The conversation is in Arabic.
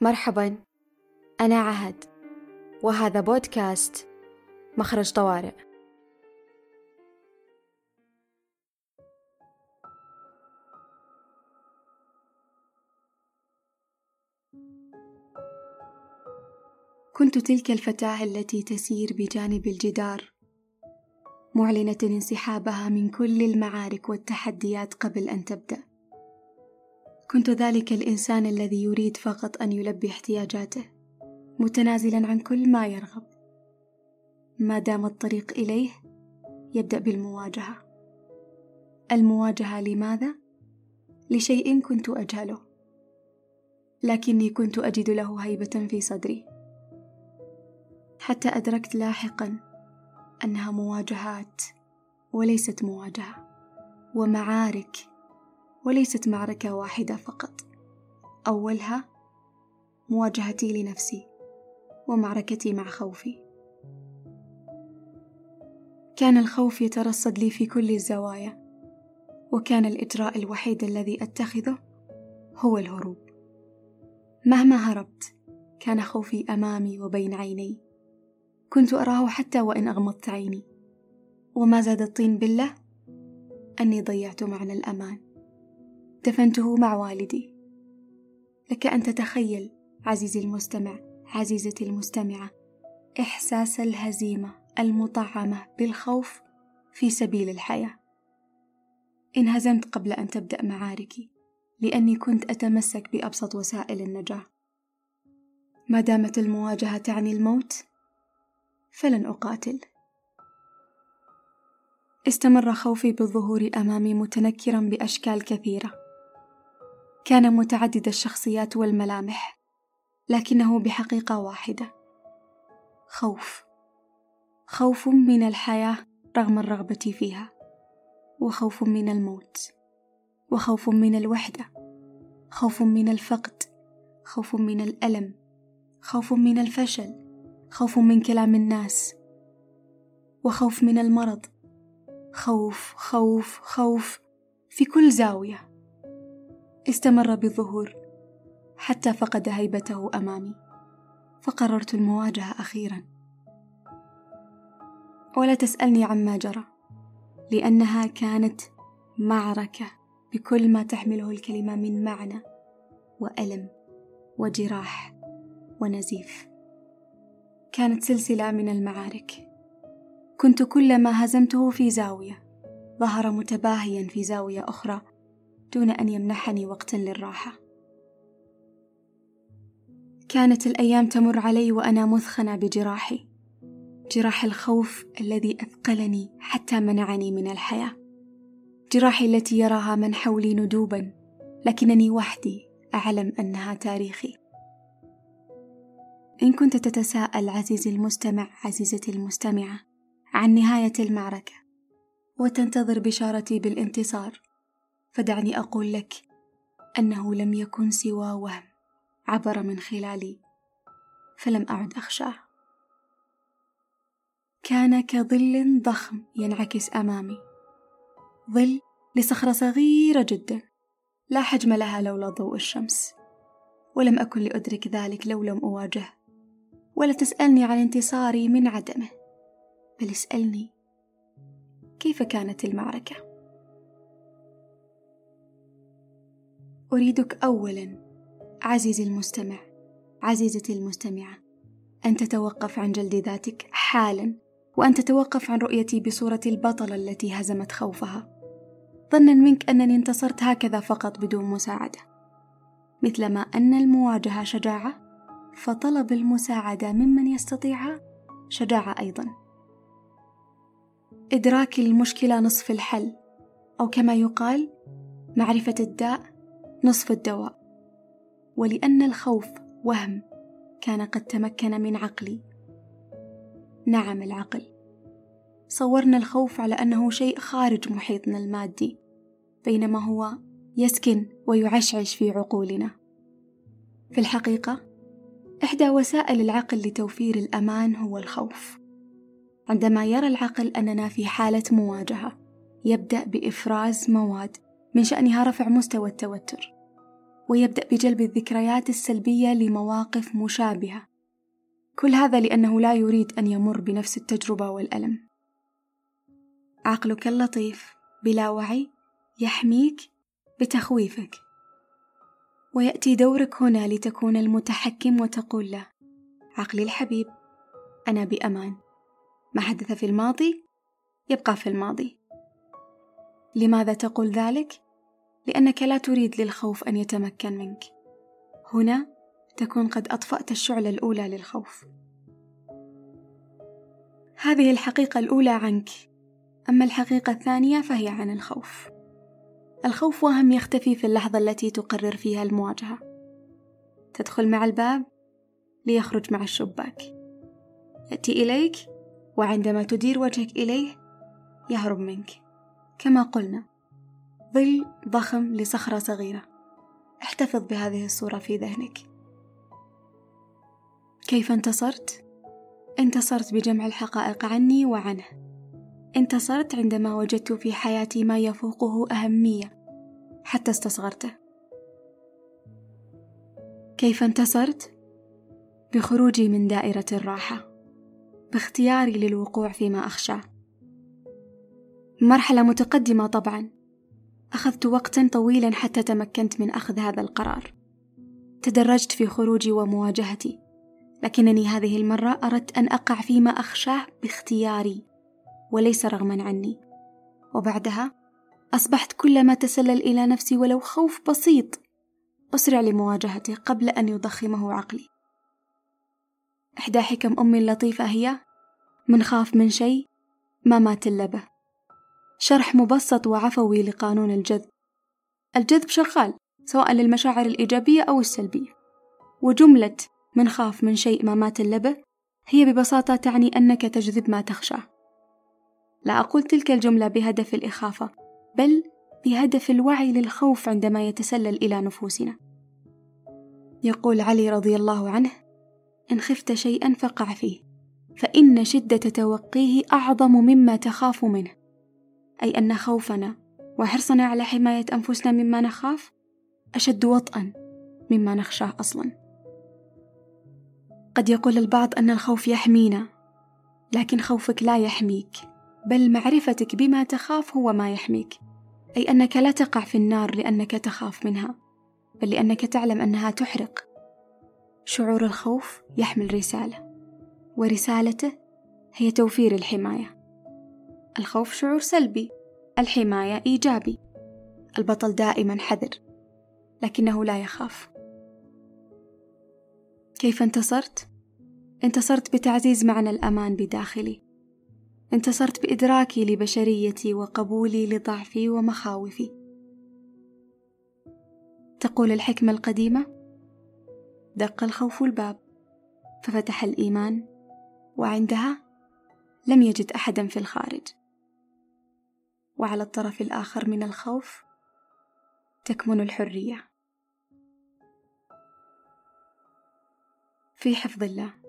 مرحبا أنا عهد وهذا بودكاست مخرج طوارئ. كنت تلك الفتاة التي تسير بجانب الجدار معلنة انسحابها من كل المعارك والتحديات قبل أن تبدأ. كنت ذلك الإنسان الذي يريد فقط أن يلبي احتياجاته متنازلا عن كل ما يرغب. ما دام الطريق إليه يبدأ بالمواجهة. المواجهة لماذا؟ لشيء كنت أجهله. لكني كنت أجد له هيبة في صدري. حتى أدركت لاحقا أنها مواجهات وليست مواجهة ومعارك وليست معركة واحدة فقط. أولها مواجهتي لنفسي ومعركتي مع خوفي. كان الخوف يترصد لي في كل الزوايا وكان الإجراء الوحيد الذي أتخذه هو الهروب. مهما هربت كان خوفي أمامي وبين عيني. كنت أراه حتى وإن أغمضت عيني. وما زاد الطين بالله أني ضيعت معنى الأمان. دفنته مع والدي. لك أن تتخيل عزيزي المستمع عزيزتي المستمعة إحساس الهزيمة المطعمة بالخوف في سبيل الحياة. انهزمت قبل أن تبدأ معاركي لأني كنت أتمسك بأبسط وسائل النجاة. ما دامت المواجهة تعني الموت فلن أقاتل. استمر خوفي بالظهور أمامي متنكرا بأشكال كثيرة. كان متعدد الشخصيات والملامح لكنه بحقيقة واحدة. خوف. خوف من الحياة رغم الرغبة فيها وخوف من الموت وخوف من الوحدة خوف من الفقد خوف من الألم خوف من الفشل خوف من كلام الناس وخوف من المرض. خوف خوف خوف في كل زاوية. استمر بالظهور حتى فقد هيبته أمامي فقررت المواجهة أخيرا. ولا تسألني عما جرى لأنها كانت معركة بكل ما تحمله الكلمة من معنى وألم وجراح ونزيف. كانت سلسلة من المعارك. كنت كلما هزمته في زاوية ظهر متباهيا في زاوية أخرى دون أن يمنحني وقتا للراحة. كانت الأيام تمر علي وأنا مثخنة بجراحي جراح الخوف الذي أثقلني حتى منعني من الحياة. جراحي التي يراها من حولي ندوبا لكنني وحدي أعلم أنها تاريخي. إن كنت تتساءل عزيزي المستمع عزيزتي المستمعة عن نهاية المعركة وتنتظر بشارتي بالانتصار فدعني أقول لك أنه لم يكن سوى وهم عبر من خلالي فلم أعد أخشاه. كان كظل ضخم ينعكس أمامي. ظل لصخرة صغيرة جدا لا حجم لها لولا ضوء الشمس. ولم أكن لأدرك ذلك لو لم أواجهه ولا تسألني عن انتصاري من عدمه بل اسألني كيف كانت المعركة؟ أريدك أولا عزيزي المستمع عزيزتي المستمعة أن تتوقف عن جلد ذاتك حالا وأن تتوقف عن رؤيتي بصورة البطلة التي هزمت خوفها. ظنا منك أنني انتصرت هكذا فقط بدون مساعدة. مثلما أن المواجهة شجاعة فطلب المساعدة ممن يستطيعها شجاعة أيضا. إدراك المشكلة نصف الحل أو كما يقال معرفة الداء نصف الدواء. ولأن الخوف وهم كان قد تمكن من عقلي. نعم العقل. صورنا الخوف على أنه شيء خارج محيطنا المادي بينما هو يسكن ويعشعش في عقولنا. في الحقيقة إحدى وسائل العقل لتوفير الأمان هو الخوف. عندما يرى العقل أننا في حالة مواجهة، يبدأ بإفراز مواد من شأنها رفع مستوى التوتر، ويبدأ بجلب الذكريات السلبية لمواقف مشابهة. كل هذا لأنه لا يريد أن يمر بنفس التجربة والألم. عقلك اللطيف بلا وعي يحميك بتخويفك. ويأتي دورك هنا لتكون المتحكم وتقول له عقلي الحبيب أنا بأمان. ما حدث في الماضي؟ يبقى في الماضي. لماذا تقول ذلك؟ لأنك لا تريد للخوف أن يتمكن منك. هنا تكون قد أطفأت الشعلة الأولى للخوف. هذه الحقيقة الأولى عنك. أما الحقيقة الثانية فهي عن الخوف. الخوف وهم يختفي في اللحظة التي تقرر فيها المواجهة. تدخل مع الباب ليخرج مع الشباك. يأتي إليك وعندما تدير وجهك إليه يهرب منك. كما قلنا ظل ضخم لصخرة صغيرة. احتفظ بهذه الصورة في ذهنك. كيف انتصرت؟ انتصرت بجمع الحقائق عني وعنه. انتصرت عندما وجدت في حياتي ما يفوقه أهمية حتى استصغرته. كيف انتصرت؟ بخروجي من دائرة الراحة باختياري للوقوع فيما أخشاه مرحلة متقدمة طبعا. أخذت وقتا طويلا حتى تمكنت من أخذ هذا القرار. تدرجت في خروجي ومواجهتي. لكنني هذه المرة أردت أن أقع فيما أخشاه باختياري وليس رغما عني. وبعدها أصبحت كلما تسلل إلى نفسي ولو خوف بسيط أسرع لمواجهته قبل أن يضخمه عقلي. إحدى حكم أمي اللطيفة هي من خاف من شيء ما مات إلا به. شرح مبسط وعفوي لقانون الجذب. الجذب شغال سواء للمشاعر الإيجابية أو السلبية. وجملة من خاف من شيء ما مات اللبه هي ببساطة تعني أنك تجذب ما تخشاه. لا أقول تلك الجملة بهدف الإخافة بل بهدف الوعي للخوف عندما يتسلل إلى نفوسنا. يقول علي رضي الله عنه إن خفت شيئا فقع فيه فإن شدة توقيه أعظم مما تخاف منه. أي أن خوفنا وحرصنا على حماية أنفسنا مما نخاف أشد وطئا مما نخشاه أصلا. قد يقول البعض أن الخوف يحمينا لكن خوفك لا يحميك بل معرفتك بما تخاف هو ما يحميك. أي أنك لا تقع في النار لأنك تخاف منها بل لأنك تعلم أنها تحرق. شعور الخوف يحمل رسالة ورسالته هي توفير الحماية. الخوف شعور سلبي الحماية إيجابي. البطل دائما حذر لكنه لا يخاف. كيف انتصرت؟ انتصرت بتعزيز معنى الأمان بداخلي. انتصرت بإدراكي لبشريتي وقبولي لضعفي ومخاوفي. تقول الحكمة القديمة دق الخوف الباب. ففتح الإيمان وعندها لم يجد أحدا في الخارج. وعلى الطرف الآخر من الخوف تكمن الحرية. في حفظ الله.